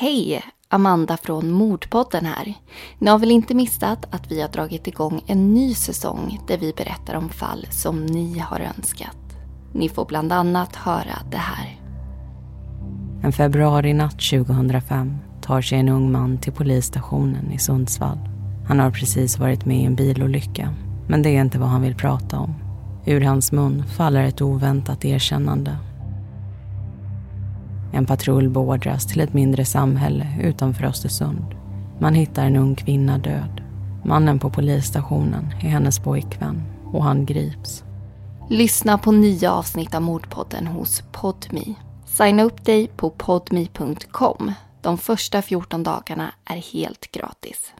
Hej! Amanda från Mordpodden här. Ni har väl inte missat att vi har dragit igång en ny säsong där vi berättar om fall som ni har önskat. Ni får bland annat höra det här. En februarinatt 2005 tar sig en ung man till polisstationen i Sundsvall. Han har precis varit med i en bilolycka, men det är inte vad han vill prata om. Ur hans mun faller ett oväntat erkännande. En patrull beordras till ett mindre samhälle utanför Östersund. Man hittar en ung kvinna död. Mannen på polisstationen är hennes pojkvän och han grips. Lyssna på nya avsnitt av Mordpodden hos Podmi. Signa upp dig på podmi.com. De första 14 dagarna är helt gratis.